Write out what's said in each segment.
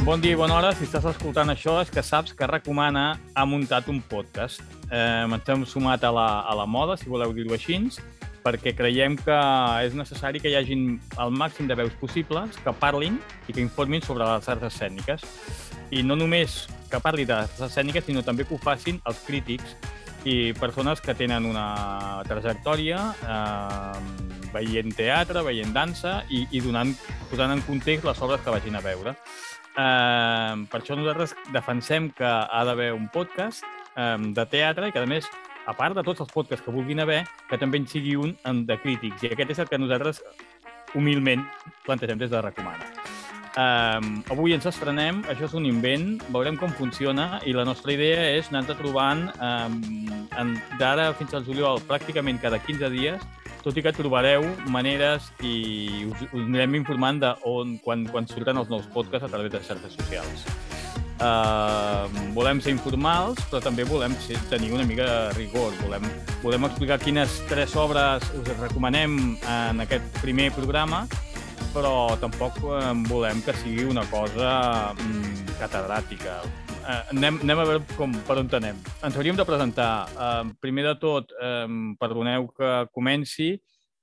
Bon dia i bona hora. Si estàs escoltant això és que saps que Recomana ha muntat un podcast. Eh, ens hem sumat a la, a la moda, si voleu dir-ho així, perquè creiem que és necessari que hi hagin el màxim de veus possibles que parlin i que informin sobre les arts escèniques. I no només que parli de les escèniques, sinó també que ho facin els crítics i persones que tenen una trajectòria eh, veient teatre, veient dansa i, i donant, posant en context les obres que vagin a veure. Eh, per això nosaltres defensem que ha d'haver un podcast eh, de teatre i que, a més, a part de tots els podcasts que vulguin haver, que també en sigui un de crítics. I aquest és el que nosaltres humilment plantegem des de Recomana. Um, avui ens estrenem, això és un invent, veurem com funciona i la nostra idea és anar-te trobant um, d'ara fins al juliol pràcticament cada 15 dies, tot i que trobareu maneres i us, us anirem informant de on, quan, quan surten els nous podcasts a través de xarxes socials. Uh, volem ser informals, però també volem ser, tenir una mica de rigor. Volem, volem explicar quines tres obres us recomanem en aquest primer programa però tampoc eh, volem que sigui una cosa mm, catedràtica. Eh, anem, anem a veure com, per on anem. Ens hauríem de presentar. Eh, primer de tot, eh, perdoneu que comenci,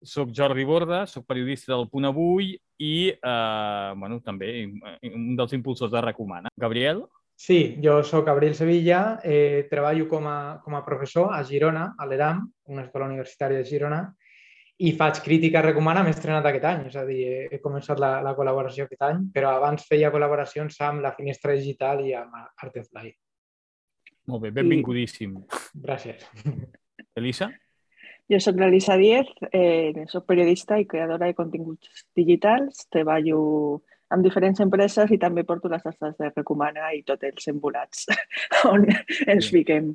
soc Jordi Borda, soc periodista del Punt Avui i eh, bueno, també un dels impulsors de Recomana. Gabriel? Sí, jo sóc Gabriel Sevilla, eh, treballo com a, com a professor a Girona, a l'ERAM, una escola universitària de Girona, i faig crítica recomana, m'he estrenat aquest any, és a dir, he començat la, la col·laboració aquest any, però abans feia col·laboracions amb la Finestra Digital i amb Artefly. Molt bé, benvingudíssim. I... Gràcies. Elisa? Jo sóc l'Elisa Diez, eh, soc periodista i creadora de continguts digitals, treballo amb diferents empreses i també porto les tastes de Recomana i tots els embolats on ens fiquem.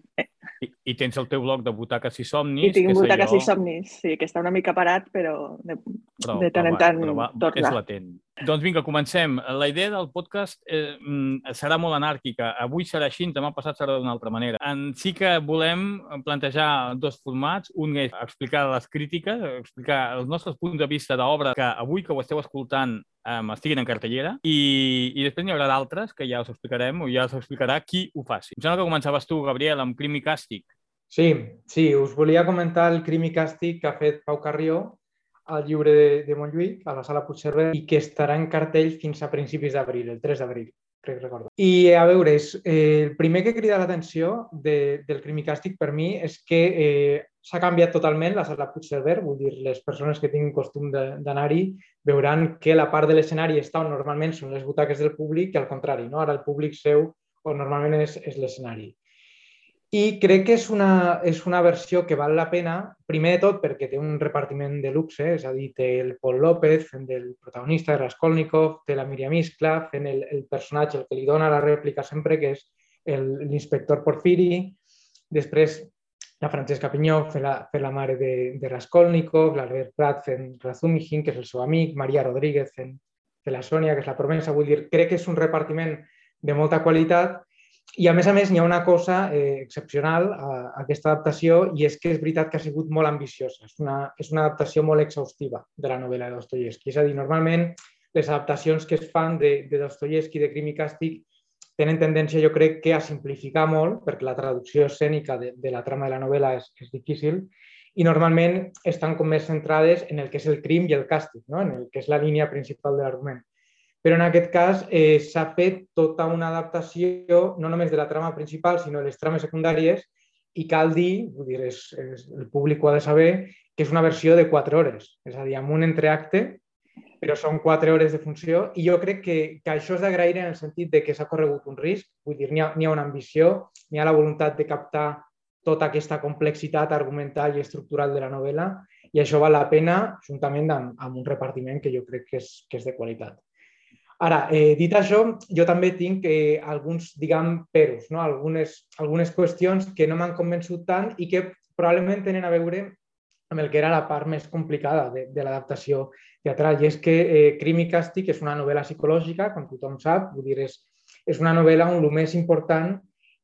I, I tens el teu blog de Butaques i Somnis. I tinc Butaques allò... i Somnis, sí, que està una mica parat, però de, però, de tant en tant però va, torna. És latent. Doncs vinga, comencem. La idea del podcast eh, mm, serà molt anàrquica. Avui serà així, demà passat serà d'una altra manera. En sí que volem plantejar dos formats. Un és explicar les crítiques, explicar els nostres punts de vista d'obra que avui que ho esteu escoltant um, estiguin en cartellera i, i després n'hi haurà d'altres que ja us explicarem o ja us explicarà qui ho faci. Em sembla que començaves tu, Gabriel, amb Crim i Càstig. Sí, sí, us volia comentar el Crim i Càstig que ha fet Pau Carrió al lliure de, de Montjuïc, a la sala Puigcerver, i que estarà en cartell fins a principis d'abril, el 3 d'abril, crec recordar. I a veure, és, eh, el primer que crida l'atenció de, del crim i càstig per mi és que eh, s'ha canviat totalment la sala Puigcerver, vull dir, les persones que tinguin costum d'anar-hi veuran que la part de l'escenari està on normalment són les butaques del públic i al contrari, no? ara el públic seu on normalment és, és l'escenari. I crec que és una, és una versió que val la pena, primer de tot perquè té un repartiment de luxe, és a dir, té el Paul López fent del protagonista de Raskolnikov, té la Miriam Iskla fent el, el personatge, el que li dona la rèplica sempre, que és l'inspector Porfiri, després la Francesca Pinyó fent la, fent la mare de, de Raskolnikov, l'Albert Prat fent Razumijin, que és el seu amic, Maria Rodríguez fent, fent la Sònia, que és la promesa. Vull dir, crec que és un repartiment de molta qualitat i a més a més n'hi ha una cosa eh, excepcional a, a aquesta adaptació i és que és veritat que ha sigut molt ambiciosa. És una, és una adaptació molt exhaustiva de la novel·la de Dostoyevsky. És a dir, normalment les adaptacions que es fan de, de Dostoyevsky, de Crim i Càstig, tenen tendència, jo crec, que a simplificar molt, perquè la traducció escènica de, de la trama de la novel·la és, és difícil, i normalment estan com més centrades en el que és el crim i el càstig, no? en el que és la línia principal de l'argument. Però en aquest cas eh, s'ha fet tota una adaptació no només de la trama principal, sinó de les trames secundàries i cal dir, vull dir, és, és, el públic ho ha de saber, que és una versió de 4 hores, és a dir, amb un entreacte, però són 4 hores de funció i jo crec que, que això és d'agrair en el sentit de que s'ha corregut un risc, vull dir, n'hi ha, ha una ambició, n'hi ha la voluntat de captar tota aquesta complexitat argumental i estructural de la novel·la i això val la pena juntament amb, amb un repartiment que jo crec que és, que és de qualitat. Ara, eh, dit això, jo també tinc eh, alguns, diguem, peros, no? algunes, algunes qüestions que no m'han convençut tant i que probablement tenen a veure amb el que era la part més complicada de, de l'adaptació teatral. I és que eh, Crim i Càstig és una novel·la psicològica, com tothom sap, vull dir, és, és una novel·la on el més important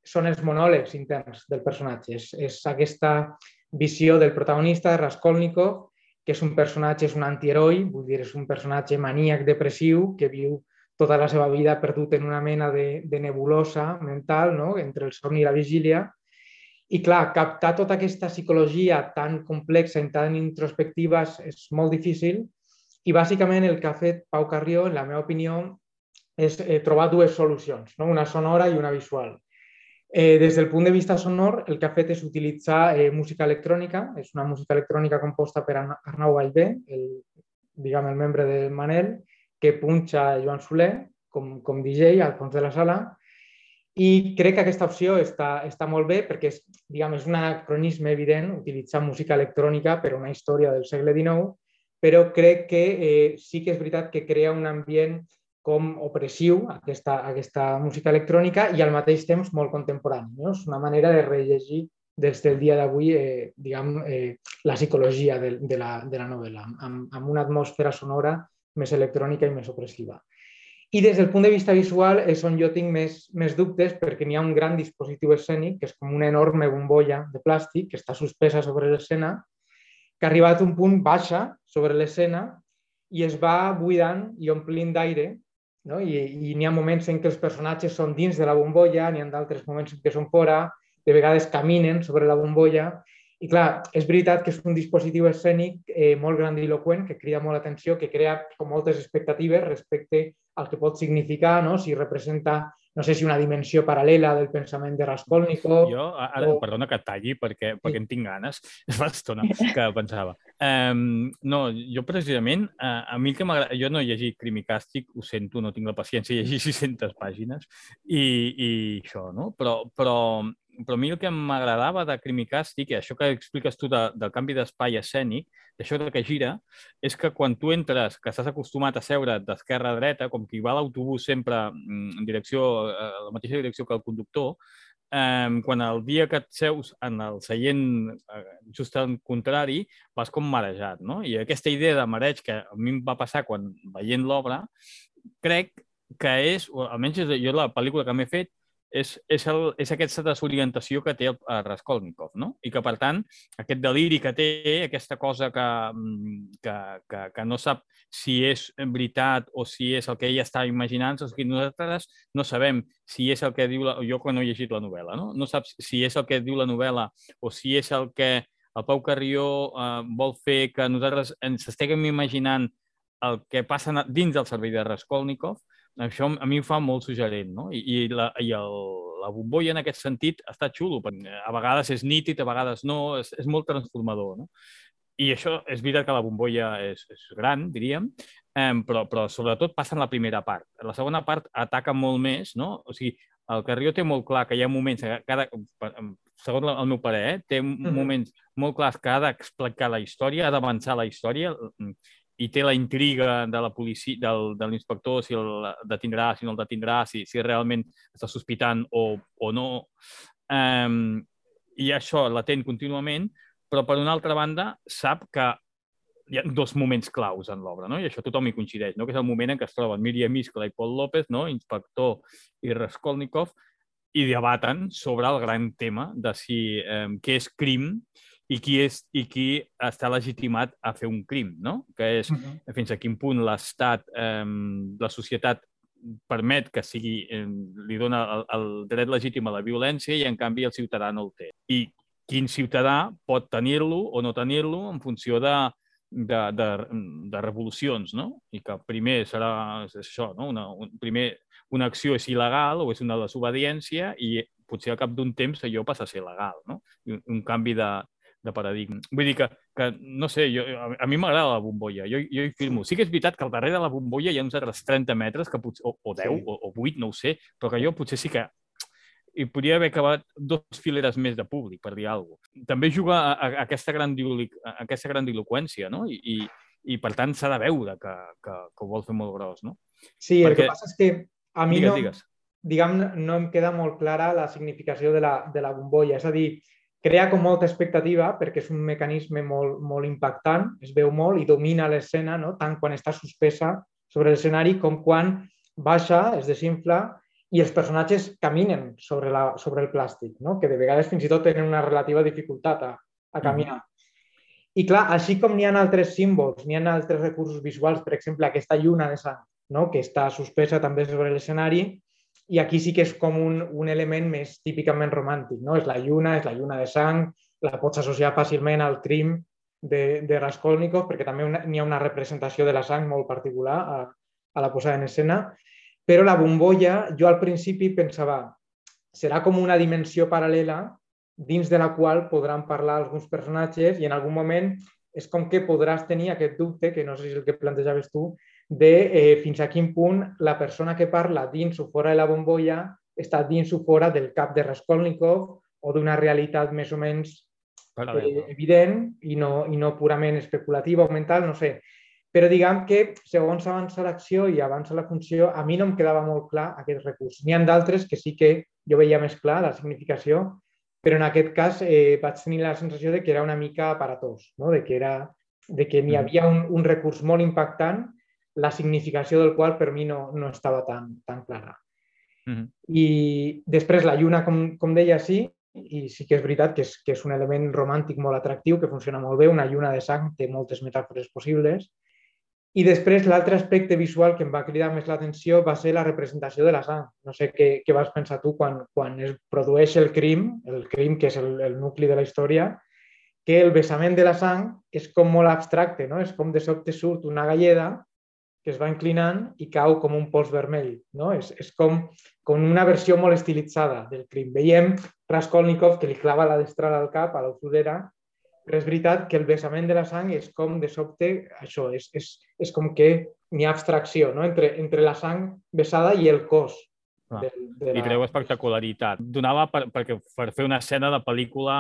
són els monòlegs interns del personatge. És, és aquesta visió del protagonista, de Raskolnikov, que és un personatge, és un antiheroi, vull dir, és un personatge maníac depressiu que viu tota la seva vida perdut en una mena de, de nebulosa mental no? entre el son i la vigília. I clar, captar tota aquesta psicologia tan complexa i tan introspectiva és molt difícil i bàsicament el que ha fet Pau Carrió, en la meva opinió, és eh, trobar dues solucions, no? una sonora i una visual. Eh, des del punt de vista sonor, el que ha fet és utilitzar eh, música electrònica. És una música electrònica composta per Arnau Vallvé, el, diguem, el membre del Manel, que punxa Joan Soler com, com DJ al fons de la sala. I crec que aquesta opció està, està molt bé perquè és, diguem, és un anacronisme evident utilitzar música electrònica per a una història del segle XIX, però crec que eh, sí que és veritat que crea un ambient com opressiu aquesta, aquesta música electrònica i al mateix temps molt contemporani. No? És una manera de rellegir des del dia d'avui eh, diguem, eh, la psicologia de, de, la, de la novel·la, amb, amb una atmosfera sonora més electrònica i més opressiva. I des del punt de vista visual és on jo tinc més, més dubtes perquè n'hi ha un gran dispositiu escènic que és com una enorme bombolla de plàstic que està suspesa sobre l'escena, que ha arribat a un punt baixa sobre l'escena i es va buidant i omplint d'aire no? I, i n'hi ha moments en què els personatges són dins de la bombolla, n'hi ha d'altres moments en què són fora, de vegades caminen sobre la bombolla. I clar, és veritat que és un dispositiu escènic eh, molt grandiloquent, que crida molt l'atenció, que crea com moltes expectatives respecte al que pot significar, no? si representa no sé si una dimensió paral·lela del pensament de Raskolnikov... Jo, ara, o... perdona que talli, perquè, sí. perquè en tinc ganes, fa estona que pensava. Um, no, jo precisament, uh, a mi el que m'agrada... Jo no he llegit Crim i Càstig, ho sento, no tinc la paciència de llegir 600 pàgines i, i això, no? Però, però però a mi el que m'agradava de Crim i Càstig, i això que expliques tu de, del canvi d'espai escènic, d'això que gira, és que quan tu entres, que estàs acostumat a seure d'esquerra a dreta, com qui va l'autobús sempre mm, en direcció, a la mateixa direcció que el conductor, eh, quan el dia que et seus en el seient eh, just al contrari, vas com marejat, no? I aquesta idea de mareig que a mi em va passar quan veient l'obra, crec que és, o almenys jo la pel·lícula que m'he fet, és, és, el, és aquesta desorientació que té el, el Raskolnikov, no? I que, per tant, aquest deliri que té, aquesta cosa que, mm, que, que, que no sap si és veritat o si és el que ella està imaginant, o sigui, nosaltres no sabem si és el que diu, la, jo quan no he llegit la novel·la, no? no saps si és el que diu la novel·la o si és el que el Pau Carrió eh, vol fer que nosaltres ens estiguem imaginant el que passa dins del servei de Raskolnikov, això a mi em fa molt suggerent, no? I, i, la, i el, la bombolla en aquest sentit està xulo, perquè a vegades és nítid, a vegades no, és, és molt transformador, no? I això és veritat que la bombolla és, és gran, diríem, eh, però, però sobretot passa en la primera part. La segona part ataca molt més, no? O sigui, el Carrió té molt clar que hi ha moments, cada, segons el meu parer, eh, té moments molt clars que ha d'explicar la història, ha d'avançar la història i té la intriga de la policia, del, de l'inspector, si el detindrà, si no el detindrà, si, si realment està sospitant o, o no. Um, I això latent contínuament, però per una altra banda sap que hi ha dos moments claus en l'obra, no? i això tothom hi coincideix, no? que és el moment en què es troben Míriam Iscla i Paul López, no? inspector i Raskolnikov, i debaten sobre el gran tema de si eh, què és crim i qui, és, i qui està legitimat a fer un crim, no? Que és uh -huh. fins a quin punt l'Estat, eh, la societat permet que sigui, eh, li dona el, el dret legítim a la violència i en canvi el ciutadà no el té. I quin ciutadà pot tenir-lo o no tenir-lo en funció de, de, de, de revolucions, no? I que primer serà això, no? Una, un, primer una acció és il·legal o és una desobediència i potser al cap d'un temps allò passa a ser legal, no? Un, un canvi de, de paradigma. Vull dir que, que no sé, jo, a, a mi m'agrada la bombolla, jo, jo hi filmo. Sí que és veritat que al darrere de la bombolla hi ha uns altres 30 metres, que potser, o, o 10 sí. o, o 8, no ho sé, però que jo potser sí que i podria haver acabat dos fileres més de públic, per dir alguna cosa. També juga a, a, a aquesta, grandilo, a aquesta grandiloquència, no? I, i, i per tant s'ha de veure que, que, que ho vol fer molt gros, no? Sí, Perquè... el que passa és que a mi digues, no, digues. diguem, no em queda molt clara la significació de la, de la bombolla. És a dir, crea com molta expectativa perquè és un mecanisme molt, molt impactant, es veu molt i domina l'escena, no? tant quan està suspesa sobre l'escenari com quan baixa, es desinfla i els personatges caminen sobre, la, sobre el plàstic, no? que de vegades fins i tot tenen una relativa dificultat a, a caminar. Mm. I clar, així com n'hi ha altres símbols, n'hi ha altres recursos visuals, per exemple, aquesta lluna de sang no? que està suspesa també sobre l'escenari, i aquí sí que és com un, un element més típicament romàntic, no? És la lluna, és la lluna de sang, la pots associar fàcilment al crim de, de Raskolnikov, perquè també n'hi ha una representació de la sang molt particular a, a la posada en escena, però la bombolla, jo al principi pensava, serà com una dimensió paral·lela dins de la qual podran parlar alguns personatges i en algun moment és com que podràs tenir aquest dubte, que no sé si és el que plantejaves tu, de eh, fins a quin punt la persona que parla dins o fora de la bombolla està dins o fora del cap de Raskolnikov o d'una realitat més o menys eh, evident i no, i no purament especulativa o mental, no sé. Però diguem que segons avança l'acció i avança la funció, a mi no em quedava molt clar aquest recurs. N'hi ha d'altres que sí que jo veia més clar la significació, però en aquest cas eh, vaig tenir la sensació de que era una mica aparatós, no? de que, era, de que n'hi mm. havia un, un recurs molt impactant, la significació del qual per mi no, no estava tan, tan clara. Mm -hmm. I després la lluna, com, com deia, sí, i sí que és veritat que és, que és un element romàntic molt atractiu, que funciona molt bé, una lluna de sang té moltes metàfores possibles, i després l'altre aspecte visual que em va cridar més l'atenció va ser la representació de la sang. No sé què, què vas pensar tu quan, quan es produeix el crim, el crim que és el, el nucli de la història, que el vessament de la sang és com molt abstracte, no? És com de sobte surt una galleda que es va inclinant i cau com un pols vermell. No? És, és com, com una versió molt estilitzada del crim. Veiem Raskolnikov que li clava la destral al cap, a l'octudera, però és veritat que el vessament de la sang és com de sobte, això, és, és, és com que n'hi ha abstracció no? entre, entre la sang vessada i el cos. Ah. De, de la... I treu espectacularitat. Donava per, perquè, per fer una escena de pel·lícula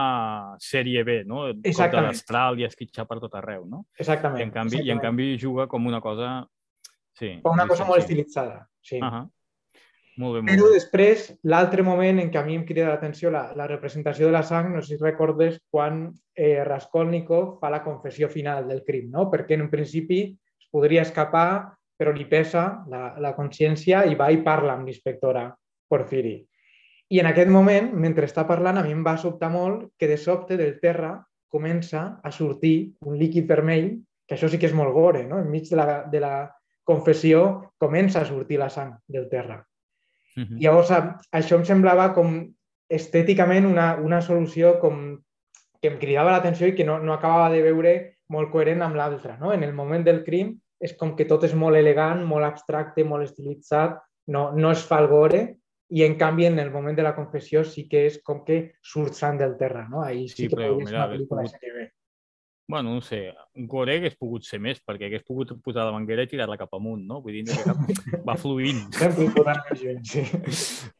sèrie B, no? Exactament. l'astral i esquitxar per tot arreu, no? Exactament. I en canvi, exactament. i en canvi juga com una cosa... Sí, com una cosa molt estilitzada, sí. Uh -huh. Molt bé, molt Però després, l'altre moment en què a mi em crida l'atenció la, la representació de la sang, no sé si recordes quan eh, Raskolnikov fa la confessió final del crim, no? perquè en un principi es podria escapar, però li pesa la, la consciència i va i parla amb l'inspectora Porfiri. I en aquest moment, mentre està parlant, a mi em va sobtar molt que de sobte del terra comença a sortir un líquid vermell, que això sí que és molt gore, no? enmig de la, de la confessió comença a sortir la sang del terra. Uh -huh. Llavors, això em semblava com estèticament una, una solució com que em cridava l'atenció i que no, no acabava de veure molt coherent amb l'altra. No? En el moment del crim és com que tot és molt elegant, molt abstracte, molt estilitzat, no, no es fa el gore, i en canvi en el moment de la confessió sí que és com que surt sang del terra. No? Ahí sí, sí que però, mira, una pel·lícula pogut, bueno, no sé, Gore hagués pogut ser més, perquè hagués pogut posar la manguera i tirar-la cap amunt, no? Vull dir, no cap... va fluint. Sí.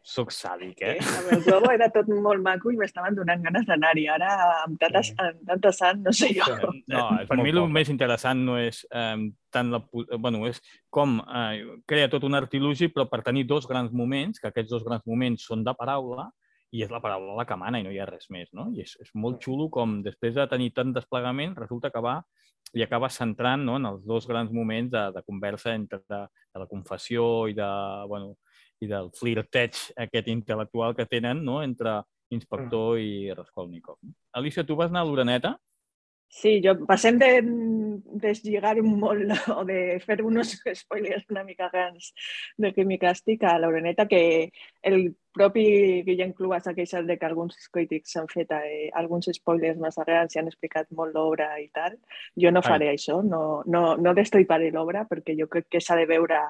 Soc sàdic, eh? eh? El globo era tot molt maco i m'estaven donant ganes d'anar-hi. Ara, amb tanta, sí. amb tanta sant, no sé jo. No, per mi el més interessant no és eh, tant la... Bueno, és com eh, crea tot un artilugi, però per tenir dos grans moments, que aquests dos grans moments són de paraula, i és la paraula la que mana i no hi ha res més, no? I és, és molt xulo com després de tenir tant desplegament resulta que va i acaba centrant no, en els dos grans moments de, de conversa entre de, de la confessió i, de, bueno, i del flirteig aquest intel·lectual que tenen no, entre inspector i Raskolnikov. Alicia, tu vas anar a l'Uraneta? Sí, jo passem de deslligar molt o de fer uns spoilers una mica grans de Quimi Càstic a l'Oreneta, que el propi Guillem Clua s'ha queixat de que alguns crítics s'han fet eh, alguns spoilers massa grans i han explicat molt l'obra i tal. Jo no faré Ai. això, no, no, no destriparé l'obra perquè jo crec que s'ha de veure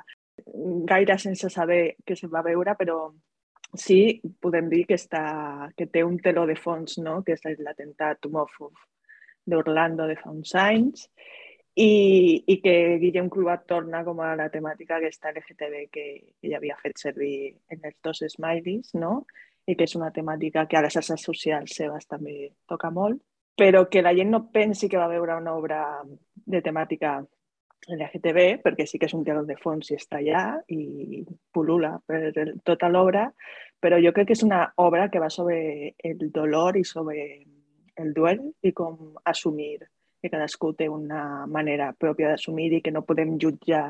gaire sense saber què se va veure, però sí podem dir que, està, que té un teló de fons, no? que és l'atemptat homòfob d'Orlando de fa uns anys i, i que Guillem Clubat torna com a la temàtica aquesta LGTB que, ja havia fet servir en els dos smileys, no? i que és una temàtica que a les xarxes socials seves també toca molt, però que la gent no pensi que va veure una obra de temàtica LGTB, perquè sí que és un diàleg de fons i està allà i pulula per tota l'obra, però jo crec que és una obra que va sobre el dolor i sobre el duel i com assumir que cadascú té una manera pròpia d'assumir i que no podem jutjar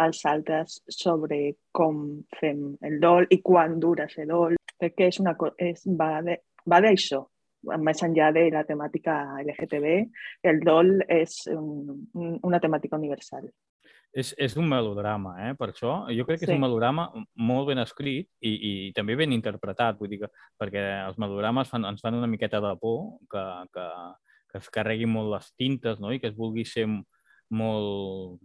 als altres sobre com fem el dol i quan dura ser dol. Crec que és una, és, va d'això, més enllà de la temàtica LGTB, el dol és un, una temàtica universal. És, és un melodrama, eh, per això. Jo crec que sí. és un melodrama molt ben escrit i, i també ben interpretat, vull dir que, perquè els melodrames fan, ens fan una miqueta de por que, que, que es carreguin molt les tintes no? i que es vulgui ser molt,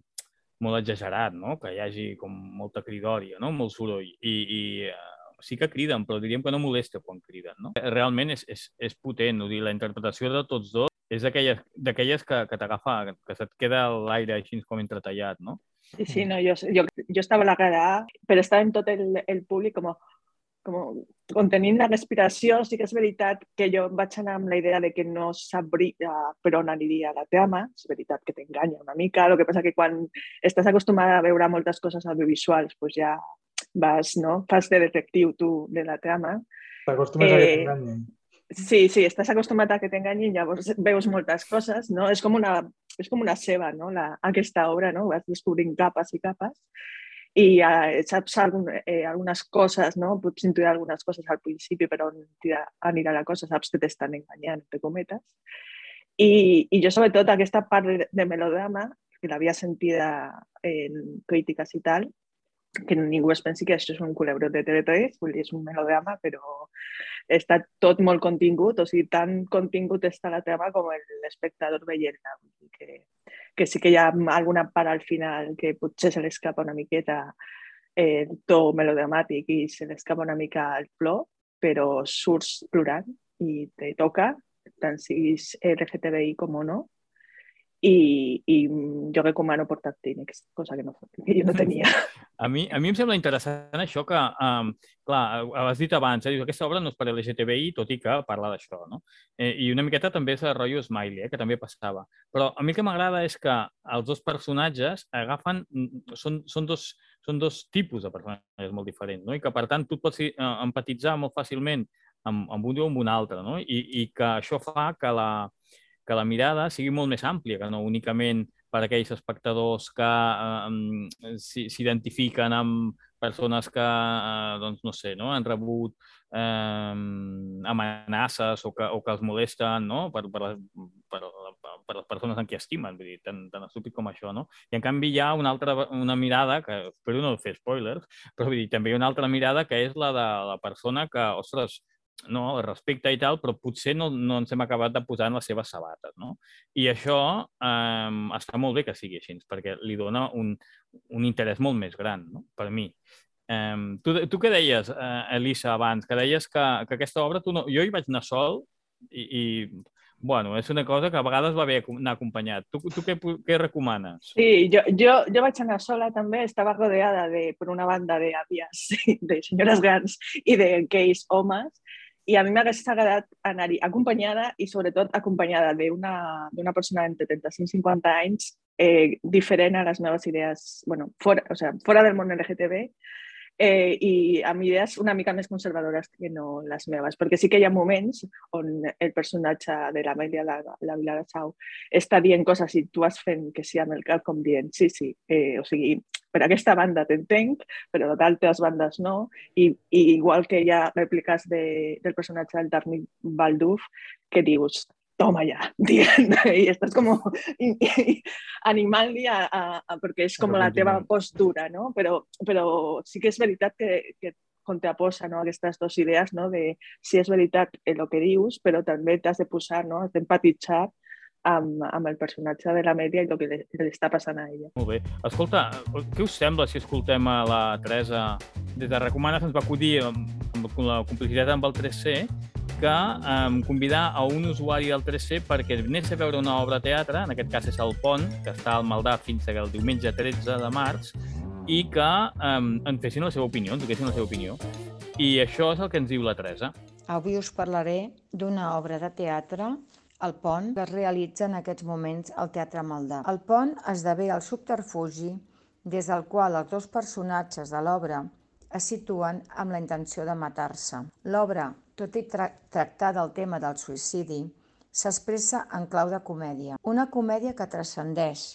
molt exagerat, no? que hi hagi com molta cridòria, no? molt soroll. I, i uh, sí que criden, però diríem que no molesta quan criden. No? Realment és, és, és potent, dir, la interpretació de tots dos és d'aquelles que, que t'agafa, que se't queda l'aire així com entretallat, no? Sí, sí, no, jo, jo, jo estava a la cara, però estava en tot el, el públic com, com contenint la respiració. Sí que és veritat que jo vaig anar amb la idea de que no sabria per on aniria la tema. És veritat que t'enganya una mica. El que passa que quan estàs acostumada a veure moltes coses audiovisuals, pues ja vas, no? Fas de detectiu tu de la trama. T'acostumes eh, a que eh, t'enganyen. Sí, sí, estàs acostumat a que t'enganyin, llavors veus moltes coses, no? És com una, és com una ceba, no? La, aquesta obra, no? Vas descobrint capes i capes i eh, saps algun, eh, algunes coses, no? Pots intuir algunes coses al principi, però on anirà la cosa, saps que t'estan enganyant, te cometes. I, I jo, sobretot, aquesta part de melodrama, que l'havia sentida en crítiques i tal, que ningú es pensi que això és un culebrot de TV3, vull dir, és un melodrama, però està tot molt contingut, o sigui, tan contingut està la trama com l'espectador veient-la. Que, que sí que hi ha alguna part al final que potser se l'escapa una miqueta eh, to melodramàtic i se l'escapa una mica el flor, però surts plorant i te toca, tant siguis LGTBI com o no, i, i jo recomano portar Kleenex, cosa que, no, que jo no tenia. A mi, a mi em sembla interessant això que, um, clar, has dit abans, eh, dius, aquesta obra no és per LGTBI, tot i que parla d'això, no? Eh, I una miqueta també és el rotllo Smiley, eh, que també passava. Però a mi el que m'agrada és que els dos personatges agafen... Són, són, dos, són dos tipus de personatges molt diferents, no? I que, per tant, tu pots eh, empatitzar molt fàcilment amb, amb un o amb un altre, no? I, I que això fa que la, que la mirada sigui molt més àmplia, que no únicament per aquells espectadors que eh, s'identifiquen amb persones que, eh, doncs, no sé, no? han rebut eh, amenaces o que, o que els molesten no? per, per, per, per les persones en qui estimen, vull dir, tan, tan estúpid com això, no? I en canvi hi ha una altra una mirada, que espero no fer spoilers, però vull dir, també hi ha una altra mirada que és la de la persona que, ostres, no, respecte i tal, però potser no, no ens hem acabat de posar en les seves sabates. No? I això eh, està molt bé que sigui així, perquè li dona un, un interès molt més gran, no? per mi. Eh, tu, tu què deies, eh, Elisa, abans? Que deies que, que aquesta obra... Tu no... Jo hi vaig anar sol i, i bueno, és una cosa que a vegades va bé anar acompanyat. Tu, tu què, què recomanes? Sí, jo, jo, jo vaig anar sola també, estava rodeada de, per una banda d'àvies, de senyores grans i de gais homes, i a mi m'hagués agradat anar-hi acompanyada i sobretot acompanyada d'una persona entre 35 i 50 anys eh, diferent a les meves idees, bueno, fora, o sea, fora del món LGTB eh, i amb idees una mica més conservadores que no les meves, perquè sí que hi ha moments on el personatge de l'Amèlia, la, la Vila de Sau, està dient coses i tu has fent que sí amb el cap com dient sí, sí, eh, o sigui, per aquesta banda t'entenc, però d'altres bandes no, I, i igual que hi ha rèpliques de, del personatge del Darni Balduf que dius, toma ya, y estás como animant-li a, a, a, perquè és com la teva postura, no? Però, però sí que és veritat que, que contraposa no, aquestes dues idees no, de si és veritat el que dius, però també t'has de posar, no, has d'empatitzar amb, amb el personatge de la Mèdia i el que li, li està passant a ella. Molt bé. Escolta, què us sembla si escoltem a la Teresa? Des de Recomana se'ns va acudir amb, amb la complicitat amb el 3C que um, convidar a un usuari del 3C perquè anés a veure una obra de teatre, en aquest cas és el Pont, que està al Maldà fins al diumenge 13 de març, i que um, en fessin la seva opinió, ens donessin la seva opinió. I això és el que ens diu la Teresa. Avui us parlaré d'una obra de teatre, El Pont, que es realitza en aquests moments al Teatre Maldà. El Pont esdevé el subterfugi des del qual els dos personatges de l'obra es situen amb la intenció de matar-se. L'obra tot i tra tractar del tema del suïcidi, s'expressa en clau de comèdia. Una comèdia que transcendeix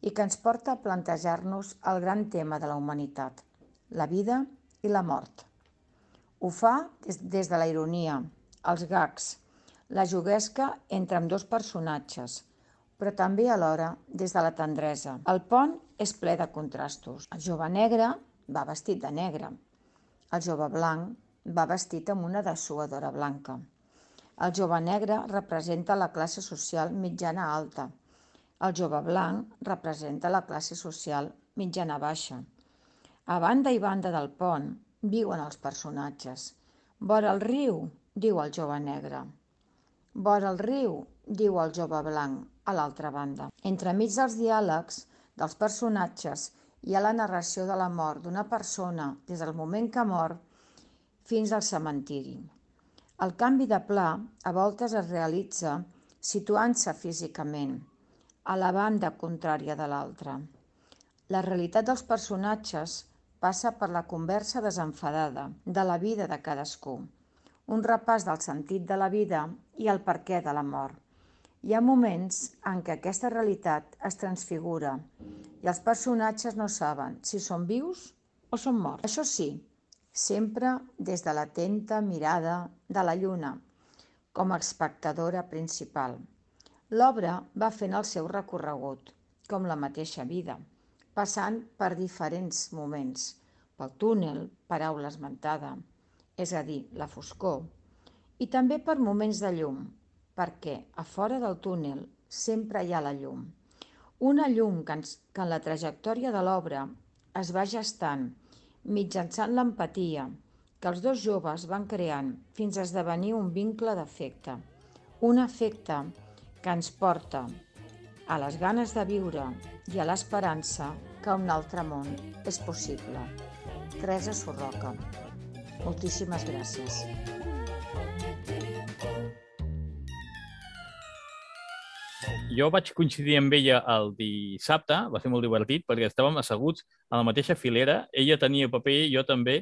i que ens porta a plantejar-nos el gran tema de la humanitat, la vida i la mort. Ho fa des, des de la ironia, els gags, la juguesca entre amb dos personatges, però també alhora des de la tendresa. El pont és ple de contrastos. El jove negre va vestit de negre. El jove blanc va vestit amb una dessuadora blanca. El jove negre representa la classe social mitjana alta. El jove blanc representa la classe social mitjana baixa. A banda i banda del pont viuen els personatges. Vora el riu, diu el jove negre. Vora el riu, diu el jove blanc, a l'altra banda. Entremig dels diàlegs dels personatges hi ha la narració de la mort d'una persona des del moment que mor fins al cementiri. El canvi de pla a voltes es realitza situant-se físicament a la banda contrària de l'altra. La realitat dels personatges passa per la conversa desenfadada de la vida de cadascú, un repàs del sentit de la vida i el perquè de la mort. Hi ha moments en què aquesta realitat es transfigura i els personatges no saben si són vius o són morts. Això sí, sempre des de l'atenta mirada de la lluna, com a espectadora principal. L'obra va fent el seu recorregut, com la mateixa vida, passant per diferents moments, pel túnel, paraula esmentada, és a dir, la foscor, i també per moments de llum, perquè a fora del túnel sempre hi ha la llum. Una llum que, ens, que en la trajectòria de l'obra es va gestant mitjançant l'empatia que els dos joves van creant fins a esdevenir un vincle d'afecte. Un afecte que ens porta a les ganes de viure i a l'esperança que un altre món és possible. Teresa Sorroca. Moltíssimes gràcies. Jo vaig coincidir amb ella el dissabte, va ser molt divertit, perquè estàvem asseguts a la mateixa filera, ella tenia paper, jo també,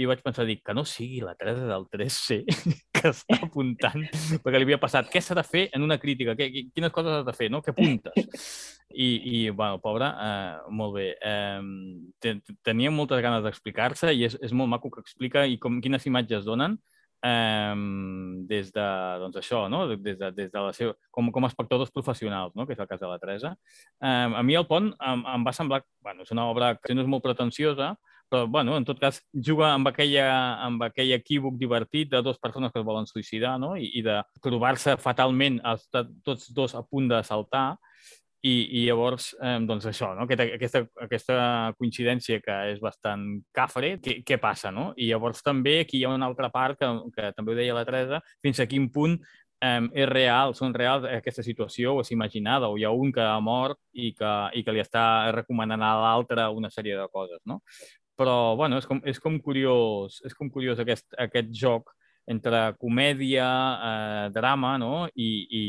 i vaig pensar, dic, que no sigui la Teresa del 3C que està apuntant, perquè li havia passat, què s'ha de fer en una crítica? Què, quines coses has de fer, no? Què apuntes? I, i bueno, pobra, eh, molt bé. Eh, tenia moltes ganes d'explicar-se i és, és molt maco que explica i com, quines imatges donen um, des de, doncs això, no? des de, des de la seva, com, com a espectadors professionals, no? que és el cas de la Teresa. Um, a mi el pont em, em va semblar, bueno, és una obra que no és molt pretensiosa, però bueno, en tot cas juga amb, aquella, amb aquell equívoc divertit de dues persones que es volen suïcidar no? I, i de trobar-se fatalment els, tots dos a punt de saltar i, i llavors, eh, doncs això, no? aquesta, aquesta, aquesta coincidència que és bastant cafre, què, què passa, no? I llavors també aquí hi ha una altra part que, que també ho deia la Teresa, fins a quin punt eh, és real, són reals aquesta situació o és imaginada, o hi ha un que ha mort i que, i que li està recomanant a l'altre una sèrie de coses, no? Però, bueno, és com, és com curiós, és com curiós aquest, aquest joc entre comèdia, eh, drama, no? I, i,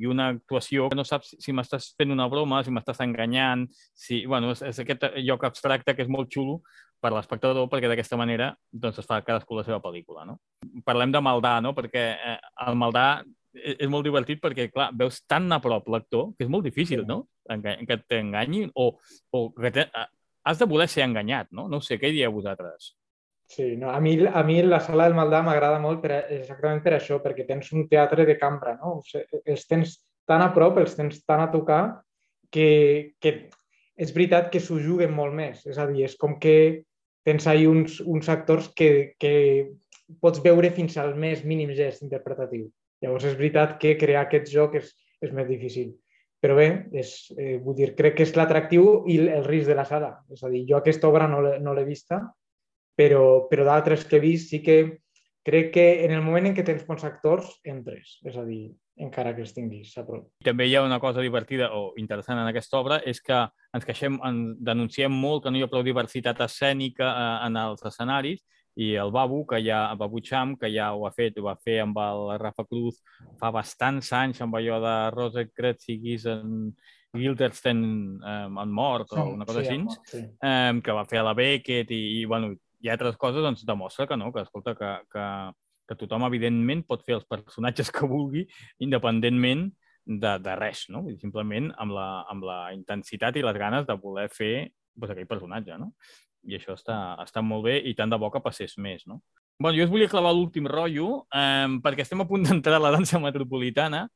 i una actuació que no saps si m'estàs fent una broma, si m'estàs enganyant, si... Bueno, és, és aquest lloc abstracte que és molt xulo per l'espectador, perquè d'aquesta manera doncs, es fa cadascú la seva pel·lícula, no? Parlem de Maldà, no? Perquè eh, el Maldà e, és molt divertit perquè, clar, veus tan a prop l'actor que és molt difícil, no? Que t'enganyin o, o que te... has de voler ser enganyat, no? No sé, què dieu vosaltres? Sí, no, a, mi, a mi la sala del Maldà m'agrada molt per, exactament per això, perquè tens un teatre de cambra, no? O sigui, els tens tan a prop, els tens tan a tocar, que, que és veritat que s'ho juguen molt més. És a dir, és com que tens ahí uns, uns actors que, que pots veure fins al més mínim gest interpretatiu. Llavors és veritat que crear aquest joc és, és més difícil. Però bé, és, eh, vull dir, crec que és l'atractiu i el risc de la sala. És a dir, jo aquesta obra no l'he vista, però, però d'altres que he vist sí que crec que en el moment en què tens bons actors, entres, és a dir, encara que els tinguis a prop. També hi ha una cosa divertida o interessant en aquesta obra, és que ens queixem, en, denunciem molt que no hi ha prou diversitat escènica eh, en els escenaris, i el Babu, que ja, el Babu Cham, que ja ho ha fet, ho va fer amb el Rafa Cruz fa bastants anys, amb allò de Rosa Kretzigis en Gildersten eh, en mort o una cosa sí, així, sí. eh, que va fer a la Beckett i, i bueno, i altres coses doncs, demostra que no, que, escolta, que, que, que tothom, evidentment, pot fer els personatges que vulgui, independentment de, de res, no? Vull dir, simplement amb la, amb la intensitat i les ganes de voler fer pues, aquell personatge, no? I això està, està molt bé i tant de bo que passés més, no? Bueno, jo us volia clavar l'últim rotllo eh, perquè estem a punt d'entrar a la dansa metropolitana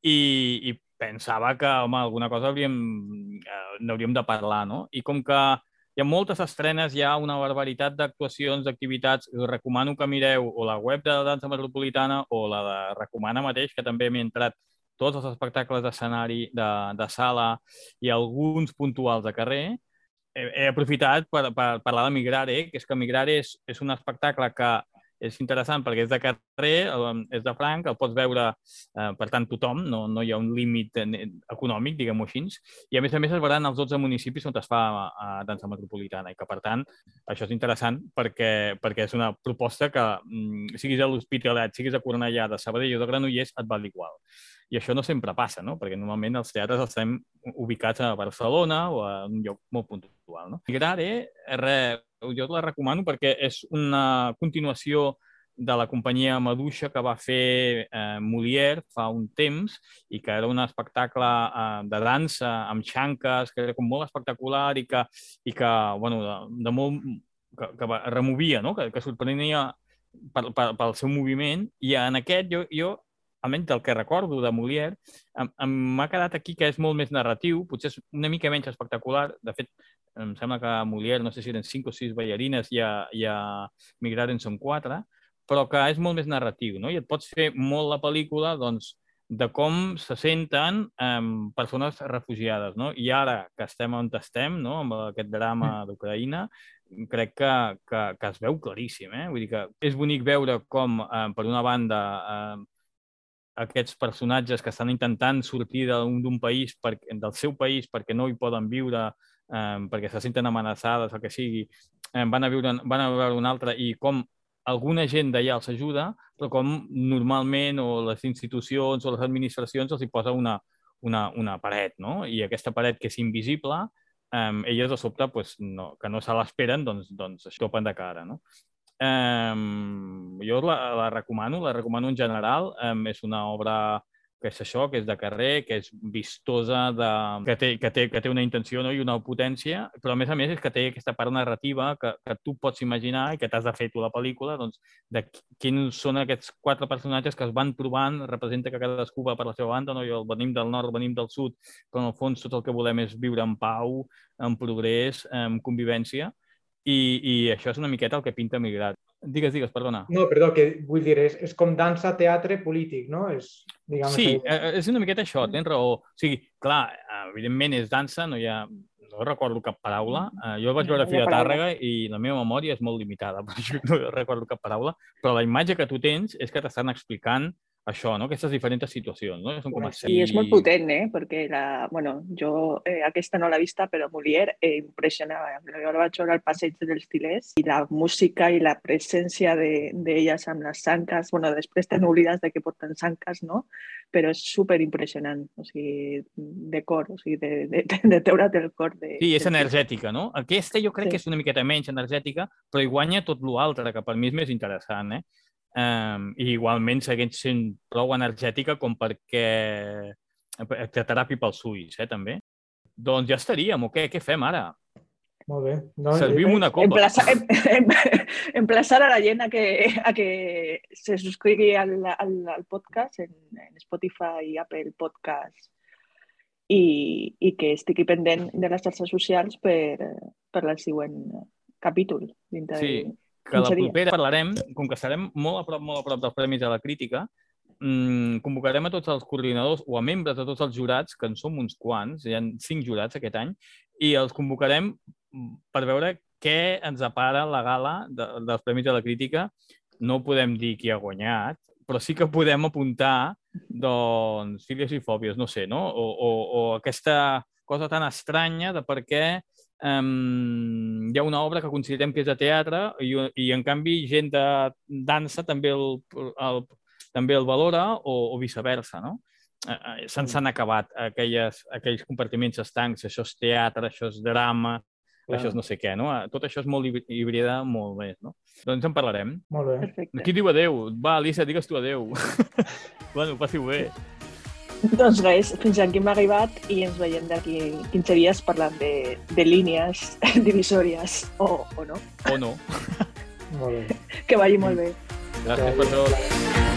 i, i pensava que, home, alguna cosa hauríem, eh, n'hauríem de parlar, no? I com que hi ha moltes estrenes, hi ha una barbaritat d'actuacions, d'activitats, us recomano que mireu o la web de la Dansa Metropolitana o la de Recomana mateix, que també m'he entrat tots els espectacles d'escenari, de, de sala i alguns puntuals de carrer, he, he aprofitat per, per parlar de Migrare, que és que Migrare és, és un espectacle que és interessant perquè és de carrer, és de franc, el pots veure, eh, per tant, tothom, no, no hi ha un límit econòmic, diguem-ho així, i a més a més es veuran els 12 municipis on es fa a, a dansa metropolitana i que, per tant, això és interessant perquè, perquè és una proposta que, mm, siguis a l'Hospitalet, siguis a Cornellà, de Sabadell o de Granollers, et val igual. I això no sempre passa, no? perquè normalment els teatres estem ubicats a Barcelona o a un lloc molt puntual. No? Migrare, re, jo la recomano perquè és una continuació de la companyia Maduixa que va fer eh, Molière fa un temps i que era un espectacle eh, de dansa amb xanques, que era com molt espectacular i que, i que bueno, de, de molt, que, que removia, no? que, que sorprenia pel, pel, pel seu moviment i en aquest jo, jo almenys del que recordo de Molière, m'ha quedat aquí que és molt més narratiu, potser és una mica menys espectacular. De fet, em sembla que a Molière, no sé si eren cinc o sis ballarines i a, i a Migrar en són quatre, però que és molt més narratiu, no? I et pots fer molt la pel·lícula, doncs, de com se senten um, persones refugiades, no? I ara que estem on estem, no?, amb aquest drama mm. d'Ucraïna, crec que, que, que es veu claríssim, eh? Vull dir que és bonic veure com, eh, per una banda, eh, aquests personatges que estan intentant sortir d'un país, per, del seu país, perquè no hi poden viure, eh, perquè se senten amenaçades, el que sigui, eh, van, a viure, van a veure un altre i com alguna gent d'allà els ajuda, però com normalment o les institucions o les administracions els hi posa una, una, una paret, no? I aquesta paret que és invisible, eh, elles de sobte, pues, no, que no se l'esperen, doncs, doncs es topen de cara, no? Um, jo la, la recomano, la recomano en general. Um, és una obra que és això, que és de carrer, que és vistosa, de... que, té, que, té, que té una intenció no? i una potència, però a més a més és que té aquesta part narrativa que, que tu pots imaginar i que t'has de fer tu la pel·lícula, doncs, de quins són aquests quatre personatges que es van trobant, representa que cadascú va per la seva banda, no? jo venim del nord, venim del sud, però en el fons tot el que volem és viure en pau, en progrés, en convivència, i, i això és una miqueta el que pinta Migrat. Digues, digues, perdona. No, perdó, que vull dir, és, és com dansa, teatre, polític, no? És, diguem, sí, que... Eh, és una miqueta això, tens raó. O sigui, clar, evidentment és dansa, no hi ha, no recordo cap paraula. Uh, jo vaig veure Fira Tàrrega i la meva memòria és molt limitada, per això no recordo cap paraula, però la imatge que tu tens és que t'estan explicant això, no? aquestes diferents situacions. No? Són com sí, és molt potent, eh? perquè la, bueno, jo eh, aquesta no l'he vista, però Molière eh, impressionava. Jo la vaig veure al passeig dels Tilers i la música i la presència d'elles de, amb les sanques, bueno, després t'han oblidat de que porten sanques, no? però és super impressionant, o sigui, de cor, o sigui, de, de, de teure't el cor. De, sí, és energètica, no? Aquesta jo crec sí. que és una miqueta menys energètica, però hi guanya tot l'altre, que per mi és més interessant, eh? Um, I igualment segueix sent prou energètica com perquè te teràpia pels ulls, eh, també. Doncs ja estaríem, o què? Què fem ara? Molt bé. No, Servim una copa. Emplaçar, em, em, emplaçar a la gent a que, a que se subscrigui al, al, al podcast en, en Spotify i Apple Podcast i, i que estigui pendent de les xarxes socials per, per la següent capítol. Dintre sí, de que la propera parlarem, com que estarem molt a prop, molt a prop dels Premis de la Crítica, mmm, convocarem a tots els coordinadors o a membres de tots els jurats, que en som uns quants, hi ha cinc jurats aquest any, i els convocarem per veure què ens apara la gala de, dels Premis de la Crítica. No podem dir qui ha guanyat, però sí que podem apuntar, doncs, fílies i fòbies, no sé, no? O, o, o aquesta cosa tan estranya de per què um, hi ha una obra que considerem que és de teatre i, i en canvi gent de dansa també el, el, també el valora o, o viceversa, no? Eh, eh, Se'n s'han acabat aquelles, aquells compartiments estancs, això és teatre, això és drama, Clar. això és no sé què, no? Tot això és molt híbrida, molt més, no? Doncs en parlarem. Molt bé. Perfecte. Qui diu adeu? Va, Elisa, digues tu adeu. bueno, passi-ho bé. Doncs res, fins aquí hem arribat i ens veiem d'aquí 15 dies parlant de, de línies divisòries, o, o no. O no. molt bé. Que vagi molt bé. Gràcies per tot.